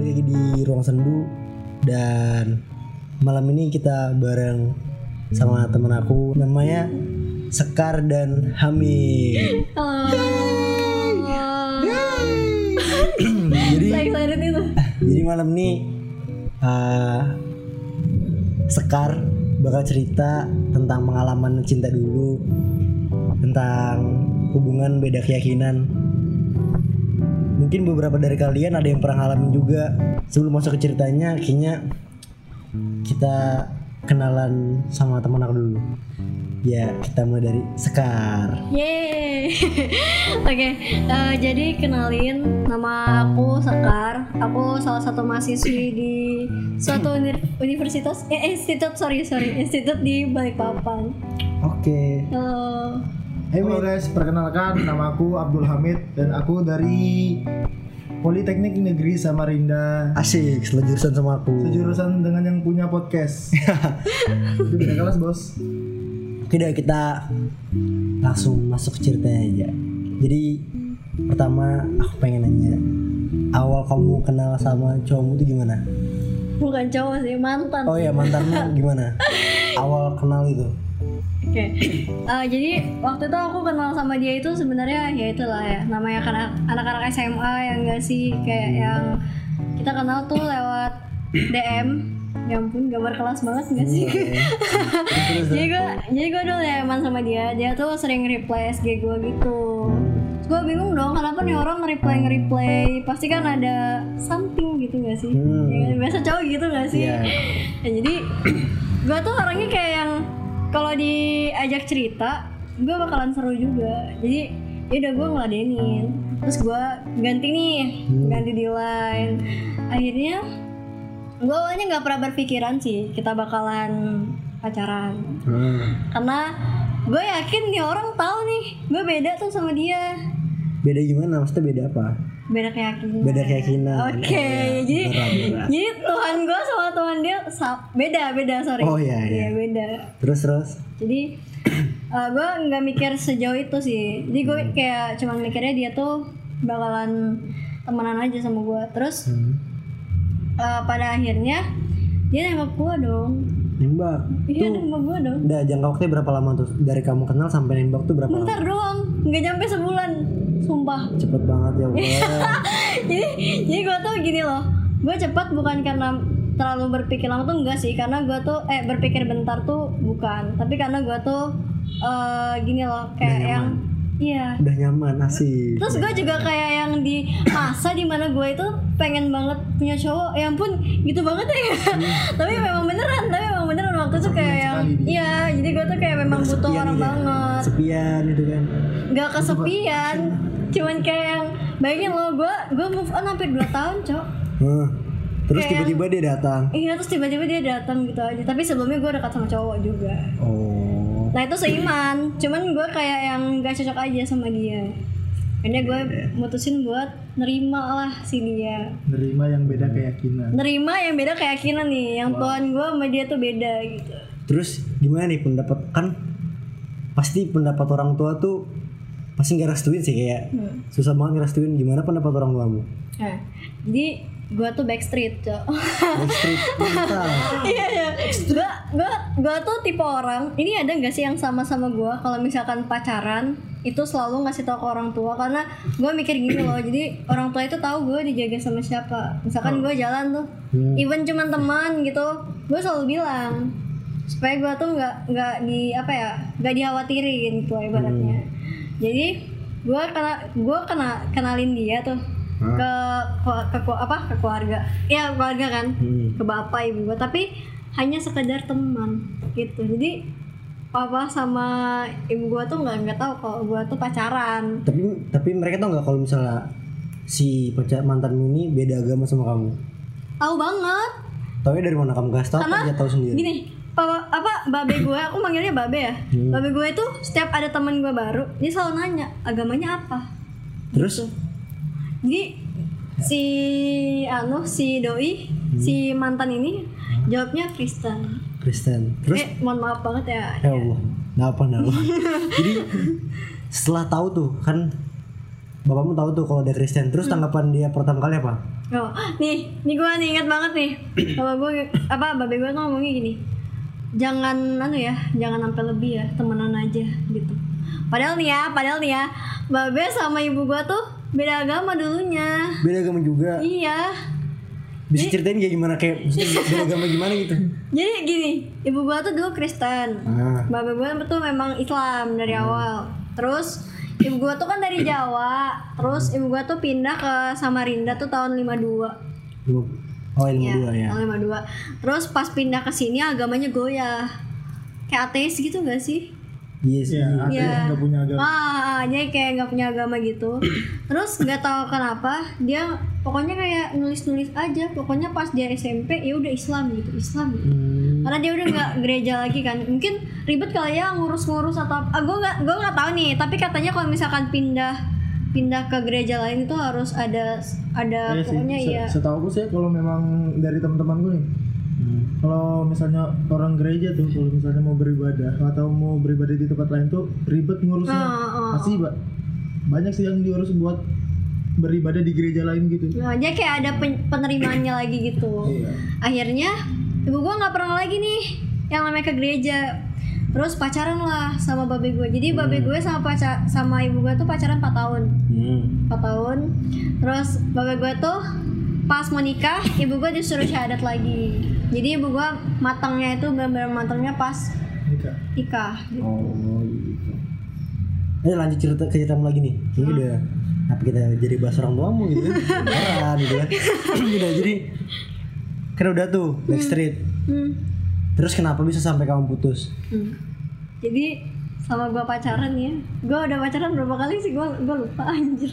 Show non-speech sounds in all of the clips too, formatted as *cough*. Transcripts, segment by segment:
balik lagi di Ruang Sendu dan malam ini kita bareng sama temen aku namanya Sekar dan. Halo. jadi jadi malam ini uh, Sekar bakal cerita tentang pengalaman cinta dulu, tentang hubungan beda keyakinan. Mungkin beberapa dari kalian ada yang pernah ngalamin juga. Sebelum masuk ke ceritanya, kayaknya kita kenalan sama teman aku dulu. Ya, kita mulai dari Sekar. Yeay. *laughs* Oke, eh, jadi kenalin nama aku Sekar. Aku salah satu mahasiswi di suatu uni- universitas eh institut sorry sorry institut di Balikpapan. Oke. Halo. Hey, Halo guys, perkenalkan nama aku Abdul Hamid dan aku dari Politeknik Negeri Samarinda Asik, sejurusan sama aku. sejurusan dengan yang punya podcast. *laughs* Itu beda kelas bos. Oke deh kita langsung masuk ke ceritanya aja. Jadi pertama aku pengen nanya awal kamu kenal sama cowokmu itu gimana? Bukan cowok sih, mantan. Oh ya mantanmu gimana? *laughs* Awal kenal itu? Oke, Eh, jadi waktu itu aku kenal sama dia itu sebenarnya ya itulah ya namanya kan anak-anak SMA yang enggak sih kayak yang kita kenal tuh lewat DM. Ya ampun, gambar kelas banget enggak sih? jadi gue jadi gue dulu ya emang sama dia, dia tuh sering reply SG gue gitu. Gue bingung dong kenapa nih orang nge-reply nge-reply pasti kan ada something gitu gak sih? Hmm. Ya, biasa cowok gitu gak sih? Iya. Ya, jadi gue tuh orangnya kayak yang kalau diajak cerita gue bakalan seru juga jadi ya udah gue ngeladenin terus gue ganti nih ganti di line akhirnya gue awalnya nggak pernah berpikiran sih kita bakalan pacaran Hmm. karena gue yakin nih orang tahu nih gue beda tuh sama dia Beda gimana? Maksudnya beda apa? Beda keyakinan Beda keyakinan. oke Oh, iya. jadi Berat, berat. jadi Tuhan gue sama Tuhan dia beda beda sorry Oh, iya, iya. beda Terus terus? jadi *clears throat* gue nggak mikir sejauh itu sih jadi gue kayak cuma mikirnya dia tuh bakalan temenan aja sama gue terus Hmm. eh, pada akhirnya dia nembak gue dong Nembak. iya nembak gue dong udah jangka waktunya berapa lama tuh? Dari kamu kenal sampai nembak tuh berapa lama? bentar doang nggak nyampe sebulan sumpah. Cepet banget ya *laughs* jadi jadi gue tuh gini loh. Gue cepat bukan karena terlalu berpikir lama tuh enggak sih. Karena gue tuh eh berpikir bentar tuh bukan. Tapi karena gue tuh eh gini loh kayak yang iya. Udah nyaman asik. terus gue juga kayak yang di masa di mana gue itu pengen banget punya cowok. Ya ampun gitu banget ya. *laughs* Tapi memang beneran tapi memang beneran waktu itu kayak yang iya jadi gue tuh kayak memang butuh orang gitu ya? banget. Sepian itu kan. nggak kesepian cuman kayak yang bayangin lo gue gue move on hampir 2 tahun cok. Huh. Terus Kayak tiba-tiba dia datang. iya terus tiba-tiba dia datang gitu aja. Tapi sebelumnya gue dekat sama cowok juga. Oh. nah itu seiman. Cuman gue kayak yang gak cocok aja sama dia. Akhirnya gue mutusin buat nerima lah si dia. Nerima yang beda keyakinan. nerima yang beda keyakinan nih. Yang Tuhan gue sama dia tuh beda gitu. Terus gimana nih pendapat? Kan pasti pendapat orang tua tuh pasti nggak restuin sih kayak Hmm. susah banget ngerestuin. Gimana pendapat orang tuamu? Nah jadi gue tuh backstreet cok. Backstreet? *laughs* Iya iya. Gue gue gue tuh tipe orang ini ada nggak sih yang sama sama gue kalau misalkan pacaran itu selalu ngasih tahu ke orang tua. Karena gue mikir gini loh *clears throat* jadi orang tua itu tahu gue dijaga sama siapa. Misalkan gue jalan tuh Hmm. even cuman teman gitu gue selalu bilang supaya gue tuh nggak nggak di apa ya nggak dikhawatirin gitu ibaratnya jadi gue kena gue kena kenalin dia tuh ke, ke, ke apa ke keluarga. Ya keluarga kan? Hmm. ke bapak ibu gue tapi hanya sekedar teman gitu. Jadi papa sama ibu gue tuh nggak nggak tahu kalau gue tuh pacaran. Tapi tapi mereka tau nggak kalau misalnya si pacar mantanmu ini beda agama sama kamu? Tahu banget. Tahu dari mana? Kamu kasih tahu Karena dia tahu sendiri. gini papa apa babe gue? Aku manggilnya babe ya? Hmm. babe gue itu setiap ada teman gue baru dia selalu nanya agamanya apa? Terus? Jadi si anu si doi Hmm. si mantan ini jawabnya Kristen. Kristen. Terus? Eh mohon maaf banget ya. Ya Allah. Kenapa kenapa *laughs* jadi setelah tahu tuh kan bapakmu tahu tuh kalau dia Kristen. Terus tanggapan dia pertama kali apa? Oh, nih, nih gue nih inget banget nih. *clears throat* Bapak gue apa babe gue tuh ngomongnya gini. Jangan anu ya, jangan sampai lebih ya, temenan aja gitu. Padahal nih ya, padahal nih ya, babe sama ibu gue tuh beda agama dulunya. beda agama juga Iya. bisa ceritain kayak gimana kayak *laughs* beda agama gimana gitu Jadi gini, ibu gue tuh dulu Kristen. ah Babe gue tuh memang Islam dari awal. Terus ibu gue tuh kan dari *coughs* Jawa. Terus ibu gue tuh pindah ke Samarinda tuh tahun 52. lu oh ilmu Iya, dua ya tahun 52. Terus pas pindah ke sini agamanya goyah. Kayak ateis gitu gak sih? iya sih ya ateis Iya. nggak punya agama Ah, jadi kayak nggak punya agama gitu. Terus nggak tahu kenapa dia pokoknya kayak nulis-nulis aja. Pokoknya pas dia SMP ya udah Islam gitu, Islam gitu. Hmm, Karena dia udah nggak gereja lagi kan. Mungkin ribet kali ya ngurus-ngurus atau ah, gue nggak gue nggak tahu nih. Tapi katanya kalau misalkan pindah pindah ke gereja lain itu harus ada ada Iya sih, pokoknya se- ya setahu aku sih kalau memang dari teman-temanku nih hmm. kalau misalnya orang gereja tuh kalau misalnya mau beribadah atau mau beribadah di tempat lain tuh ribet ngurusnya Ah, ah, pasti Mbak. banyak sih yang diurus buat beribadah di gereja lain gitu Nah, dia kayak ada pen- penerimaannya lagi gitu. Iya. Akhirnya ibu gua nggak pernah lagi nih yang namanya ke gereja. Terus pacaran lah sama babe gue. Jadi babe gue sama pacar sama ibu gue tuh pacaran 4 tahun. Hmm. 4 tahun. Terus babe gue tuh pas mau nikah, ibu gue disuruh syahadat lagi. Jadi ibu gue matangnya itu benar-benar matangnya pas Nikah. nikah. oh gitu eh lanjut cerita ke ceritamu lagi nih kayaknya udah apa kita jadi bahas orang tuamu gitu kan *laughs* gitu kan udah jadi kan udah tuh backstreet Hmm. Terus kenapa bisa sampai kamu putus Hmm. Jadi sama gue pacaran ya, gue udah pacaran berapa kali sih gue gue lupa anjir.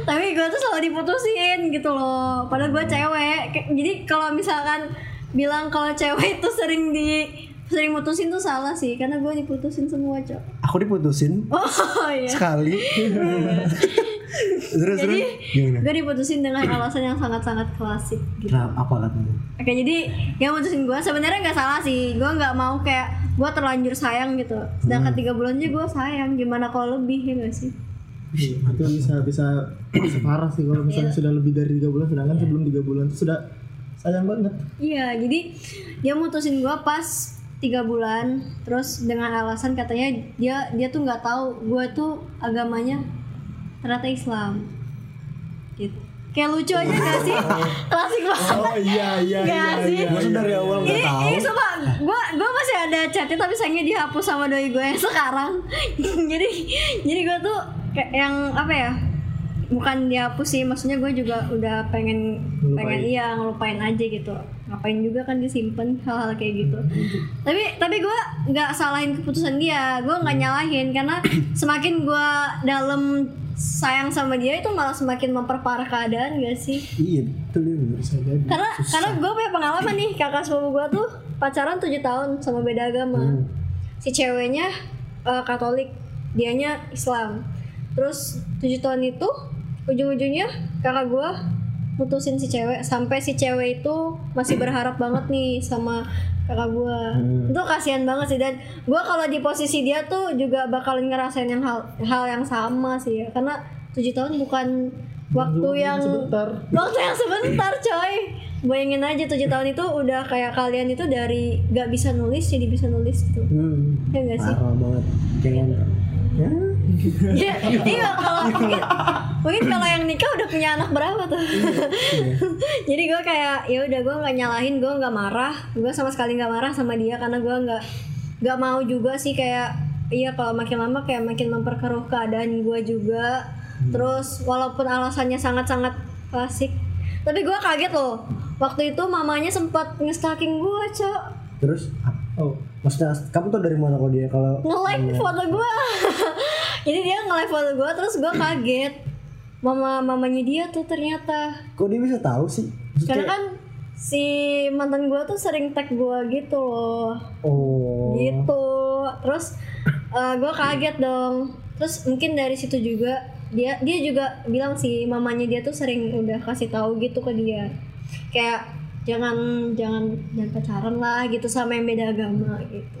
Tapi gue tuh selalu diputusin gitu loh. Padahal gue cewek. Jadi kalau misalkan bilang kalau cewek itu sering di sering mutusin tuh salah sih, karena gue diputusin semua cowok. aku diputusin Oh *laughs* iya. sekali *laughs* terus terus Jadi gimana gue diputusin dengan alasan yang sangat-sangat klasik gitu. Kenapa? apa katanya Oke jadi yang mutusin gue sebenarnya nggak salah sih. Gue nggak mau kayak gue terlanjur sayang gitu. Sedangkan tiga bulan aja gue sayang. Gimana kalau lebih ya gak sih? Iya, itu bisa bisa bisa parah sih kalau misalnya sudah lebih dari tiga bulan sedangkan sebelum tiga bulan itu sudah sayang banget Iya jadi dia mutusin gue pas tiga bulan. Terus dengan alasan katanya dia dia tuh nggak tahu gue tuh agamanya ternyata Islam. Gitu. Kayak lucu aja gak sih? *laughs* Klasik banget. oh iya iya Gak sih? Masa dari awal nggak Ini, tahu ini sumpah, gue gue masih ada chatnya tapi sayangnya dihapus sama doi gue yang sekarang. *laughs* jadi jadi gue tuh kayak yang apa ya? Bukan dihapus sih, maksudnya gue juga udah pengen Ngelupain. pengen iya ngelupain aja gitu. Ngapain juga kan disimpan hal-hal kayak gitu. tapi tapi gue nggak salahin keputusan dia, gue nggak nyalahin karena *clears throat* semakin gue dalam sayang sama dia itu malah semakin memperparah keadaan gak sih? iya betul ya bisa jadi karena karena gue punya pengalaman nih kakak sepupu gue tuh pacaran 7 tahun sama beda agama Hmm. si ceweknya eh, Katolik dianya Islam terus 7 tahun itu ujung-ujungnya kakak gue putusin si cewek sampai si cewek itu masih berharap banget nih sama kakak gue Hmm. itu kasihan banget sih dan gue kalau di posisi dia tuh juga bakalan ngerasain yang hal hal yang sama sih ya. Karena tujuh tahun bukan waktu yang sebentar. *laughs* waktu yang sebentar coy. Bayangin aja tujuh tahun itu udah kayak kalian itu dari gak bisa nulis jadi bisa nulis gitu. Hmm. ya gak sih? Parah banget. Kayak ya Iya, iya kalau mungkin, mungkin kalau yang nikah udah punya anak berapa tuh? iya. Jadi gue kayak ya udah gue nggak nyalahin, gue nggak marah, gue sama sekali nggak marah sama dia karena gue nggak nggak mau juga sih kayak iya kalau makin lama kayak makin memperkeruh keadaan gue juga. Terus walaupun alasannya sangat-sangat klasik, tapi gue kaget loh. Waktu itu mamanya sempat nge-stalking gue, cok. terus Oh, maksudnya kamu tuh dari mana kok dia kalau nge-like foto gue jadi dia foto gue terus gue kaget. Mama mamanya dia tuh ternyata. Kok dia bisa tahu sih? Karena maksudnya kan si mantan gue tuh sering tag gue gitu loh. Oh. Gitu. Terus gue kaget dong. Terus mungkin dari situ juga dia dia juga bilang sih mamanya dia tuh sering udah kasih tahu gitu ke dia. Kayak jangan jangan jangan pacaran lah gitu sama yang beda agama gitu.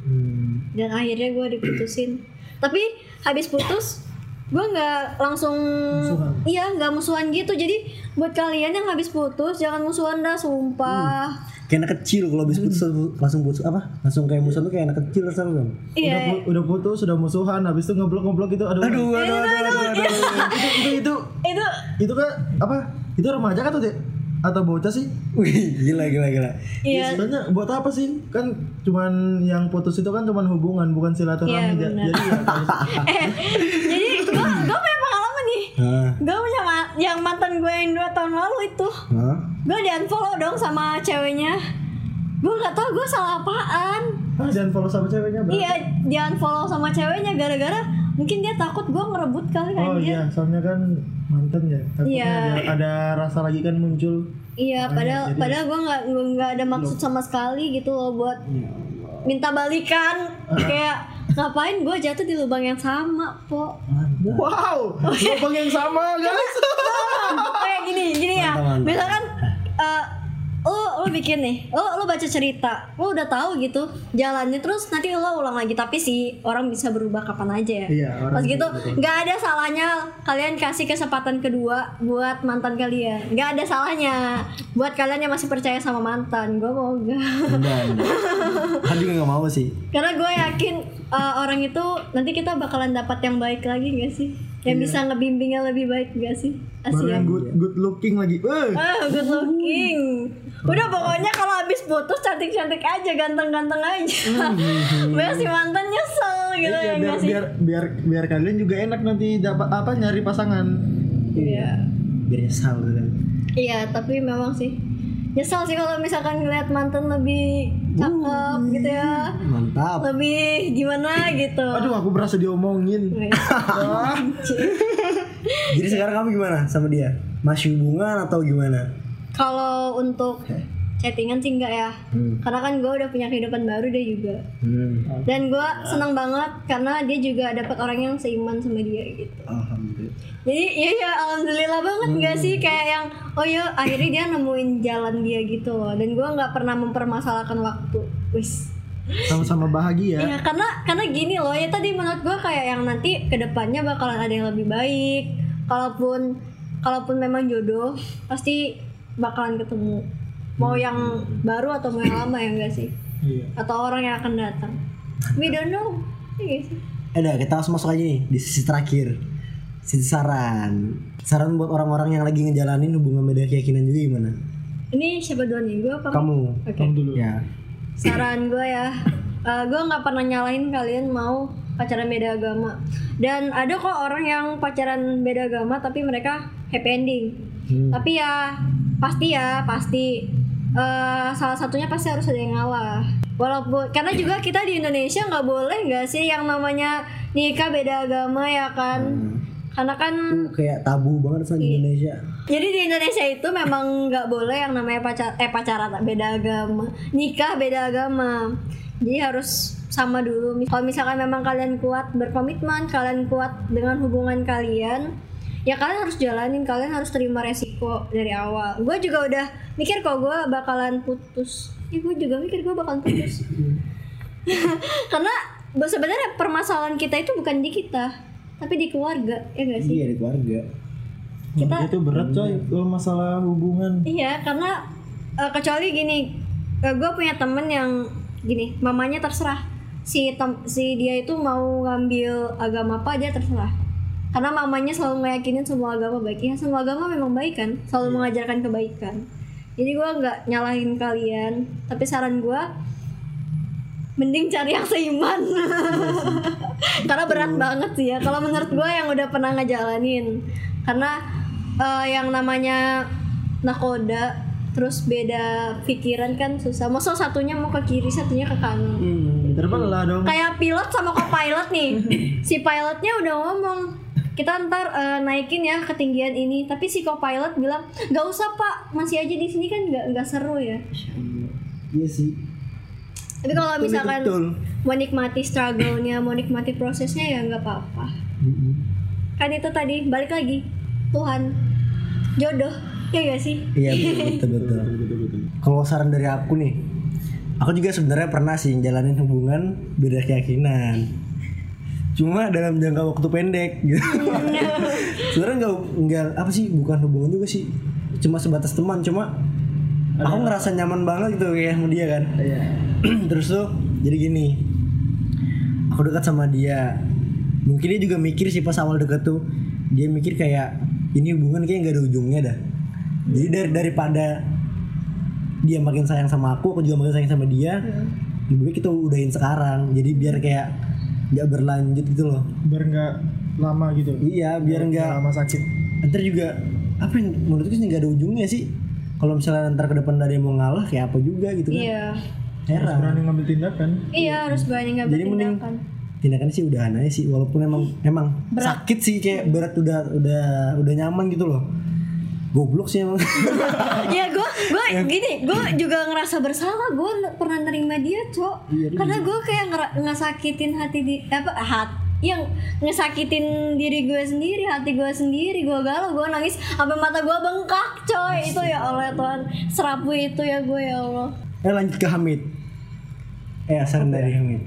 Hmm. dan akhirnya gue diputusin tapi habis putus gue nggak langsung Musuhan. iya nggak musuhan gitu jadi buat kalian yang habis putus jangan musuhan dah sumpah kayak anak kecil kalau habis putus langsung putus apa langsung kayak musuh tuh kayak anak kecil rasanya kan iya udah, pu- udah putus, sudah musuhan, habis itu ngeblok-ngeblok itu aduh. aduh aduh aduh aduh, aduh, itu itu itu itu itu kan apa? Itu remaja kan tuh, Dek? Atau bocah sih? *laughs* Wih, gila gila gila iya Sebenarnya buat apa sih? Kan cuman yang putus itu kan cuman hubungan, bukan silaturahmi. Iya, Ja- benar. Jadi ya *laughs* eh jadi gue gue punya pengalaman nih Hah? gue punya ma- yang mantan gue yang dua tahun lalu itu Hah? gue di unfollow dong sama ceweknya gue nggak tahu gue salah apaan Ah, jangan follow sama ceweknya, Bang. iya di unfollow sama ceweknya gara-gara mungkin dia takut gue ngerebut kali kan Oh dia iya, soalnya kan mantan ya. Takutnya Iya. ada, ada rasa lagi kan muncul. Iya, padahal jadi- padahal gue nggak nggak ada maksud sama sekali gitu loh buat minta balikan. Kayak ngapain gue jatuh di lubang yang sama, po? Wow, lubang yang sama, guys. Kayak gini, gini ya. Misalkan eh lo lo bikin nih, lo lo baca cerita, lo udah tahu gitu jalannya terus nanti lo ulang lagi tapi sih orang bisa berubah kapan aja ya. Iya, orang Pas gitu nggak ada salahnya kalian kasih kesempatan kedua buat mantan kalian. Nggak ada salahnya buat kalian yang masih percaya sama mantan. Gue mau gak. kan *laughs* juga nggak mau sih Karena gue yakin uh, orang itu nanti kita bakalan dapat yang baik lagi gak sih? Yang bisa ngebimbingnya lebih baik gak sih? Asyik. yang good, good looking lagi. Eh, Ah, good looking. Udah pokoknya kalau habis putus cantik-cantik aja, ganteng-ganteng aja. *laughs* Biar si mantan nyesel gitu iya, ya biar, gak sih? biar biar biar kalian juga enak nanti dapat apa nyari pasangan. Iya. biar nyesal gitu kan Iya, tapi memang sih nyesal sih kalau misalkan ngeliat mantan lebih cakep gitu ya. mantap Lebih gimana gitu. Aduh, aku berasa diomongin. *laughs* Jadi sekarang kamu gimana sama dia masih hubungan atau gimana Kalau untuk chattingan sih enggak ya. Hmm. Karena kan gue udah punya kehidupan baru dia juga. hmm. Dan gue senang banget karena dia juga dapat orang yang seiman sama dia gitu. alhamdulillah Jadi iya ya alhamdulillah banget nggak sih kayak yang oh ya akhirnya dia nemuin jalan dia gitu loh. Dan gue nggak pernah mempermasalahkan waktu. Wis. sama-sama bahagia. Iya karena karena gini loh ya tadi menurut gue kayak yang nanti ke depannya bakalan ada yang lebih baik. Kalaupun kalaupun memang jodoh pasti bakalan ketemu. Mau yang baru atau mau yang lama ya enggak sih? Iya. Atau orang yang akan datang. We don't know. Iya sih. Eh dah, kita langsung masuk aja nih di sisi terakhir. Sisi saran. Saran buat orang-orang yang lagi ngejalanin hubungan beda keyakinan juga gimana? Ini siapa duluan nih? Gue apa? Kamu. Oke. Kamu dulu. Ya. Saran gue ya, gue nggak pernah nyalahin kalian mau pacaran beda agama. Dan ada kok orang yang pacaran beda agama tapi mereka happy ending. Hmm. Tapi ya pasti ya pasti eh, salah satunya pasti harus ada yang ngalah. Walaupun karena juga kita di Indonesia nggak boleh nggak sih yang namanya nikah beda agama ya kan? Karena kan Itu kayak tabu banget sama di Indonesia. jadi di Indonesia itu memang nggak boleh yang namanya pacar eh pacaran beda agama, nikah beda agama. Jadi harus sama dulu. Kalau misalkan memang kalian kuat berkomitmen, kalian kuat dengan hubungan kalian, ya kalian harus jalanin, kalian harus terima resiko dari awal. Gue juga udah mikir kok gue bakalan putus. Ya gue juga mikir gue bakalan putus. *laughs* Karena sebenarnya permasalahan kita itu bukan di kita, tapi di keluarga, ya gak sih? Iya di keluarga. Kita- itu berat coy kalau masalah hubungan. Iya, karena eh, kecuali gini, gue punya temen yang gini, mamanya terserah si tem- si dia itu mau ngambil agama apa dia terserah. Karena mamanya selalu meyakinin semua agama baik. Ya semua agama memang baik kan, selalu mengajarkan kebaikan. Jadi gue nggak nyalahin kalian, tapi saran gue mending cari yang seiman. *laughs* Karena berat banget sih ya. Kalau menurut gue yang udah pernah ngejalanin, karena eh, yang namanya nakoda terus beda pikiran kan susah masa satunya mau ke kiri satunya ke kanan Hmm, terbelah dong. kayak pilot sama co-pilot nih *coughs* si pilotnya udah ngomong kita ntar eh, naikin ya ketinggian ini tapi si co-pilot bilang nggak usah pak masih aja di sini kan nggak nggak seru ya Iya sih. tapi kalau Betul, misalkan betul. mau nikmati struggle-nya mau nikmati prosesnya ya nggak apa-apa Mm-mm. kan itu tadi balik lagi Tuhan jodoh ya gak sih Iya betul betul betul. Kalau saran dari aku nih, aku juga sebenarnya pernah sih jalanin hubungan beda keyakinan. Cuma dalam jangka waktu pendek gitu. *laughs* sebenarnya nggak nggak apa sih bukan hubungan juga sih. Cuma sebatas teman. Cuma aku ngerasa nyaman banget gitu kayak sama dia kan. Iya. *clears throat* Terus tuh jadi gini. Aku dekat sama dia. Mungkin dia juga mikir sih pas awal deket tuh. Dia mikir kayak ini hubungan kayak nggak ada ujungnya dah. Jadi dari daripada dia makin sayang sama aku, aku juga makin sayang sama dia. Lebih baik kita udahin sekarang. Jadi biar kayak nggak berlanjut gitu loh. Biar nggak lama gitu. Iya, biar nggak lama sakit. ntar juga apa yang menurutku sih nggak ada ujungnya sih. Kalau misalnya ntar ke depan ada yang mau ngalah kayak apa juga gitu kan. iya Harus Heran. berani ngambil tindakan. iya harus berani ngambil Jadi mending tindakan tindakan sih udahan aja sih walaupun emang emang sakit sih kayak berat udah udah udah nyaman gitu loh goblok sih emang. *laughs* Ya gue gue gini gue juga ngerasa bersalah. Gue pernah nerima dia cok. Karena gue kayak ngesakitin hati di apa hat yang ngesakitin diri gue sendiri hati gue sendiri. Gue galau gue nangis sampai mata gue bengkak coy. Itu ya Allah ya Tuhan. Serapu itu ya gue ya Allah. Eh lanjut ke Hamid. Eh saran dari Hamid.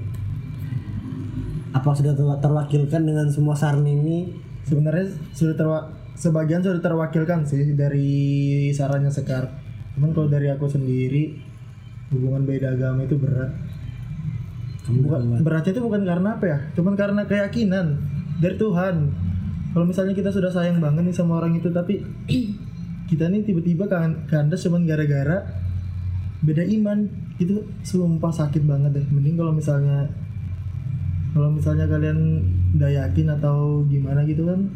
Apa sudah ter- terwakilkan dengan semua saran ini? Sebenarnya sudah sebagian sudah terwakilkan sih dari sarannya Sekar. Cuman kalau dari aku sendiri hubungan beda agama itu berat. kamu Bukan, beratnya itu bukan karena apa ya? Cuman karena keyakinan dari Tuhan. Kalau misalnya kita sudah sayang banget nih sama orang itu tapi *clears throat* kita nih tiba-tiba kan kandas cuman gara-gara beda iman itu sumpah sakit banget deh. Mending kalau misalnya kalau misalnya kalian udah yakin atau gimana gitu kan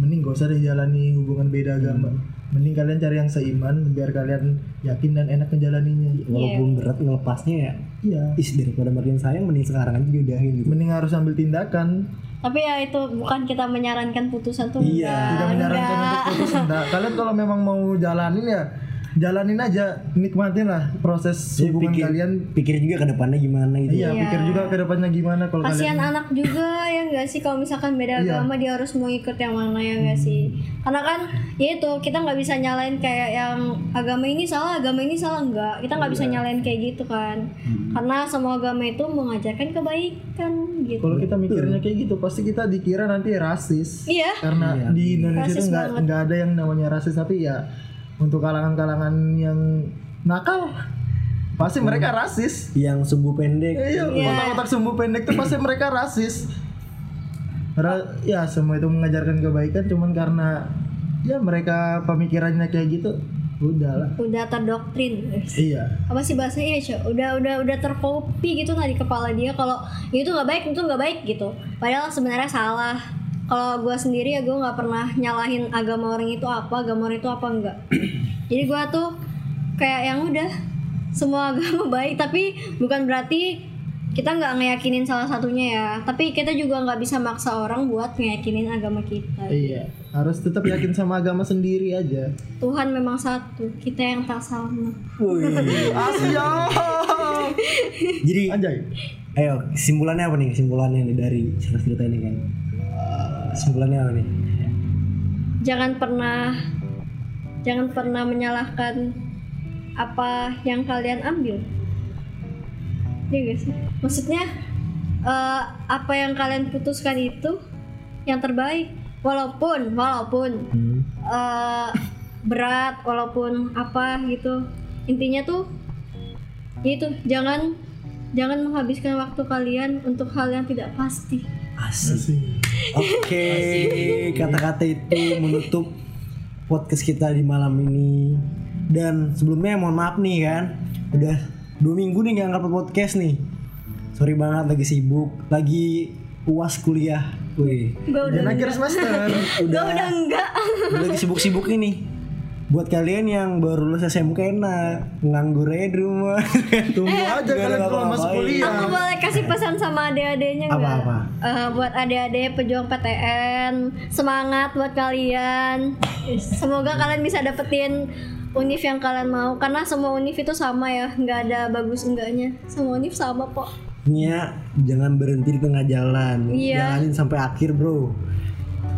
mending gak usah deh jalani hubungan beda agama. Mending kalian cari yang seiman biar kalian yakin dan enak menjalaninya. walaupun berat ngelepasnya ya Iya. is daripada makin sayang mending sekarang aja diudahin gitu Mending harus ambil tindakan tapi ya itu bukan kita menyarankan putusan tuh Iya. enggak, tidak menyarankan enggak. untuk putus enggak. Kalian kalau memang mau jalanin ya jalanin aja, nikmatin lah proses Jadi hubungan pikir, kalian. pikir juga ke depannya gimana gitu Iya, Iya. pikir juga ke depannya gimana kalau kasihan kalian. anak juga ya enggak sih kalau misalkan beda Iya. agama dia harus mau ikut yang mana ya enggak sih karena kan ya itu kita nggak bisa nyalain kayak yang agama ini salah agama ini salah enggak kita nggak bisa Iya. nyalain kayak gitu kan Hmm. karena semua agama itu mengajarkan kebaikan gitu Kalau kita mikirnya kayak gitu, pasti kita dikira nanti rasis. iya Karena Iya. di Indonesia Rasis itu banget. nggak ada yang namanya rasis, tapi ya untuk kalangan-kalangan yang nakal pasti mereka rasis. yang sumbu pendek Iya, otak-otak sumbu pendek tuh pasti mereka rasis. Karena ya semua itu mengajarkan kebaikan cuman karena ya mereka pemikirannya kayak gitu, udahlah. udah terdoktrin Iya. apa sih bahasanya ya Cok? udah udah udah terkopi gitu nggak di kepala dia kalau itu nggak baik itu nggak baik gitu padahal sebenarnya salah kalau gue sendiri ya gue nggak pernah nyalahin agama orang itu apa agama orang itu apa enggak *clears throat* jadi gue tuh kayak yang udah semua agama *laughs* baik tapi bukan berarti kita nggak ngeyakinin salah satunya ya tapi kita juga nggak bisa maksa orang buat ngeyakinin agama kita Iya. Harus tetap yakin sama agama sendiri aja. Tuhan memang satu kita yang tak sama Wih. *laughs* Asia. jadi Anjay. Ayo kesimpulannya apa nih? Kesimpulannya nih dari cerita ini kan? Kesimpulannya apa nih? Jangan pernah jangan pernah menyalahkan apa yang kalian ambil. Iya gak sih? Maksudnya eh, apa yang kalian putuskan itu yang terbaik. Walaupun walaupun hmm. eh, berat walaupun apa gitu. Intinya tuh ya itu jangan jangan menghabiskan waktu kalian untuk hal yang tidak pasti asik Oke, kata-kata itu menutup podcast kita di malam ini. Dan sebelumnya mohon maaf nih kan, udah dua minggu nih nggak ngupload podcast nih. Sorry banget lagi sibuk, lagi uas kuliah. Wih, gue udah Dan akhir semester. gue udah enggak udah lagi sibuk-sibuk ini. Buat kalian yang baru lulus SMK enak nganggur aja di rumah *laughs* Tunggu aja Nggak ada kalian kalau masuk kuliah. Aku boleh kasih pesan sama adik-adiknya nggak? Apa-apa? Eh, buat adik-adik pejuang PTN, semangat buat kalian. Semoga kalian bisa dapetin univ yang kalian mau karena semua univ itu sama ya, nggak ada bagus enggaknya. Semua univ sama kok. Nya jangan berhenti di tengah jalan Iya. jalanin sampai akhir bro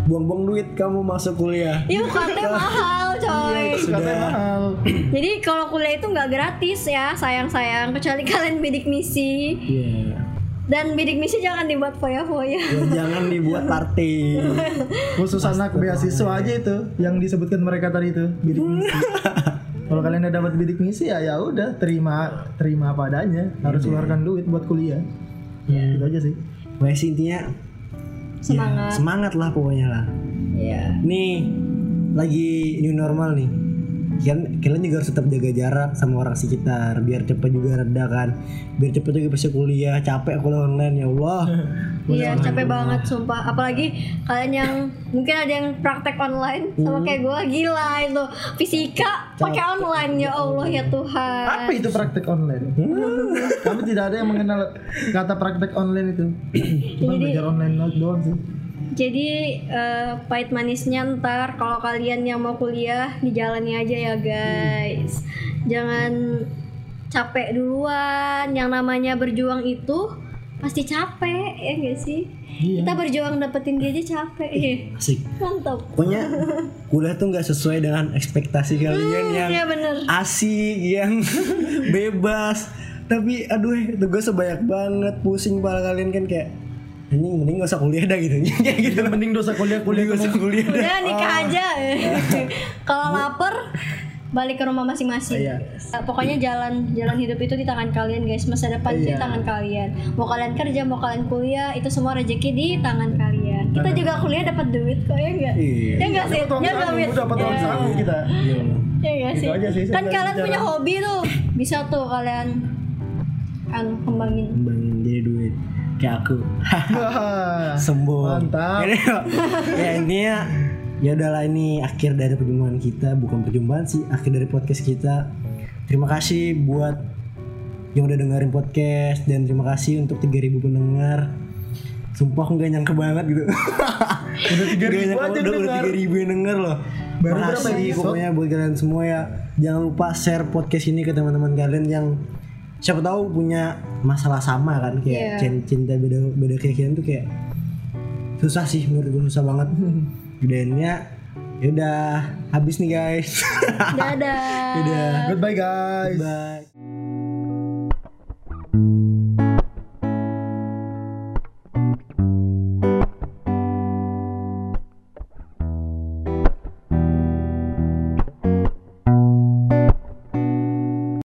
buang-buang duit kamu masuk kuliah Iya UKT *laughs* mahal coy. Mahal. *clears throat* Jadi kalau kuliah itu nggak gratis ya, sayang-sayang. Kecuali *laughs* kalian bidik misi. Iya. Dan bidik misi jangan dibuat foya-foya. Ya, jangan dibuat party *laughs* Khusus anak beasiswa aja itu yang disebutkan mereka tadi itu bidik misi. *laughs* Kalau kalian udah dapat bidik misi ya ya udah terima terima apa adanya. Harus keluarkan duit buat kuliah. Iya. Itu aja sih. Sih intinya ya, Semangat. semangat lah pokoknya lah Iya. nih lagi new normal nih. Kalian, kalian juga harus tetap jaga jarak sama orang sekitar biar cepet juga reda kan. Biar cepet juga bisa kuliah capek kuliah online ya Allah. *laughs* Iya capek banget sumpah. Apalagi kalian yang Mungkin ada yang praktek online Sama kayak gue Gila itu. Fisika pakai online Ya Allah ya Tuhan. Apa itu praktek online? Kami tidak ada yang mengenal kata praktek online itu. *clears throat* Cuma belajar online doang sih. Jadi eh, Pahit manisnya ntar Kalau kalian yang mau kuliah Dijalani aja ya guys. Jangan Capek duluan. Yang namanya berjuang itu Pasti capek Ya gak sih? Iya. Kita berjuang dapetin dia aja capek. Eh, asik. Mantap. Pokoknya kuliah tuh nggak sesuai dengan ekspektasi kalian yang Iya bener. asik yang *laughs* bebas. Tapi aduh itu gue sebanyak banget pusing kepala kalian kan kayak anjing mending gak usah kuliah dah gitu *laughs* kayak gitu Mending dosa kuliah kuliah gak usah kuliah dah Udah nikah aja. *laughs* Kalau lapar balik ke rumah masing-masing. Iya. Nah, pokoknya jalan jalan hidup itu di tangan kalian guys. Masa depan itu di Iya. tangan kalian. Mau kalian kerja, mau kalian kuliah, itu semua rezeki di tangan kalian. Kita juga kuliah dapat duit kok ya enggak? Iya. Ya enggak sih? Ya saku, enggak Mit? dapat uang Ya. saku kita. Ya enggak Gitu sih? aja sih, Kan nggak kalian bicara. punya hobi tuh. Bisa tuh kalian kan kembangin. Kembangin jadi duit kayak aku. Sombong Mantap. Ini, ya intinya ya. Udahlah ini akhir dari perjumpaan kita. Bukan perjumpaan sih akhir dari podcast kita. Terima kasih buat yang udah dengerin podcast dan terima kasih untuk 3000 pendengar. Sumpah aku gak nyangka banget gitu. *laughs* Udah 3.000 Gak nyangka aja udah, udah dengar. 3000 yang denger loh. Baru berapa Makasih pokoknya buat kalian semua ya. Jangan lupa share podcast ini ke teman-teman kalian yang siapa tahu punya masalah sama kan kayak Iya. cin- cinta beda beda keyakinan tuh kayak susah sih menurut gue susah banget *laughs* gedeannya ya udah habis nih guys Dadah. *laughs* udah Goodbye guys. bye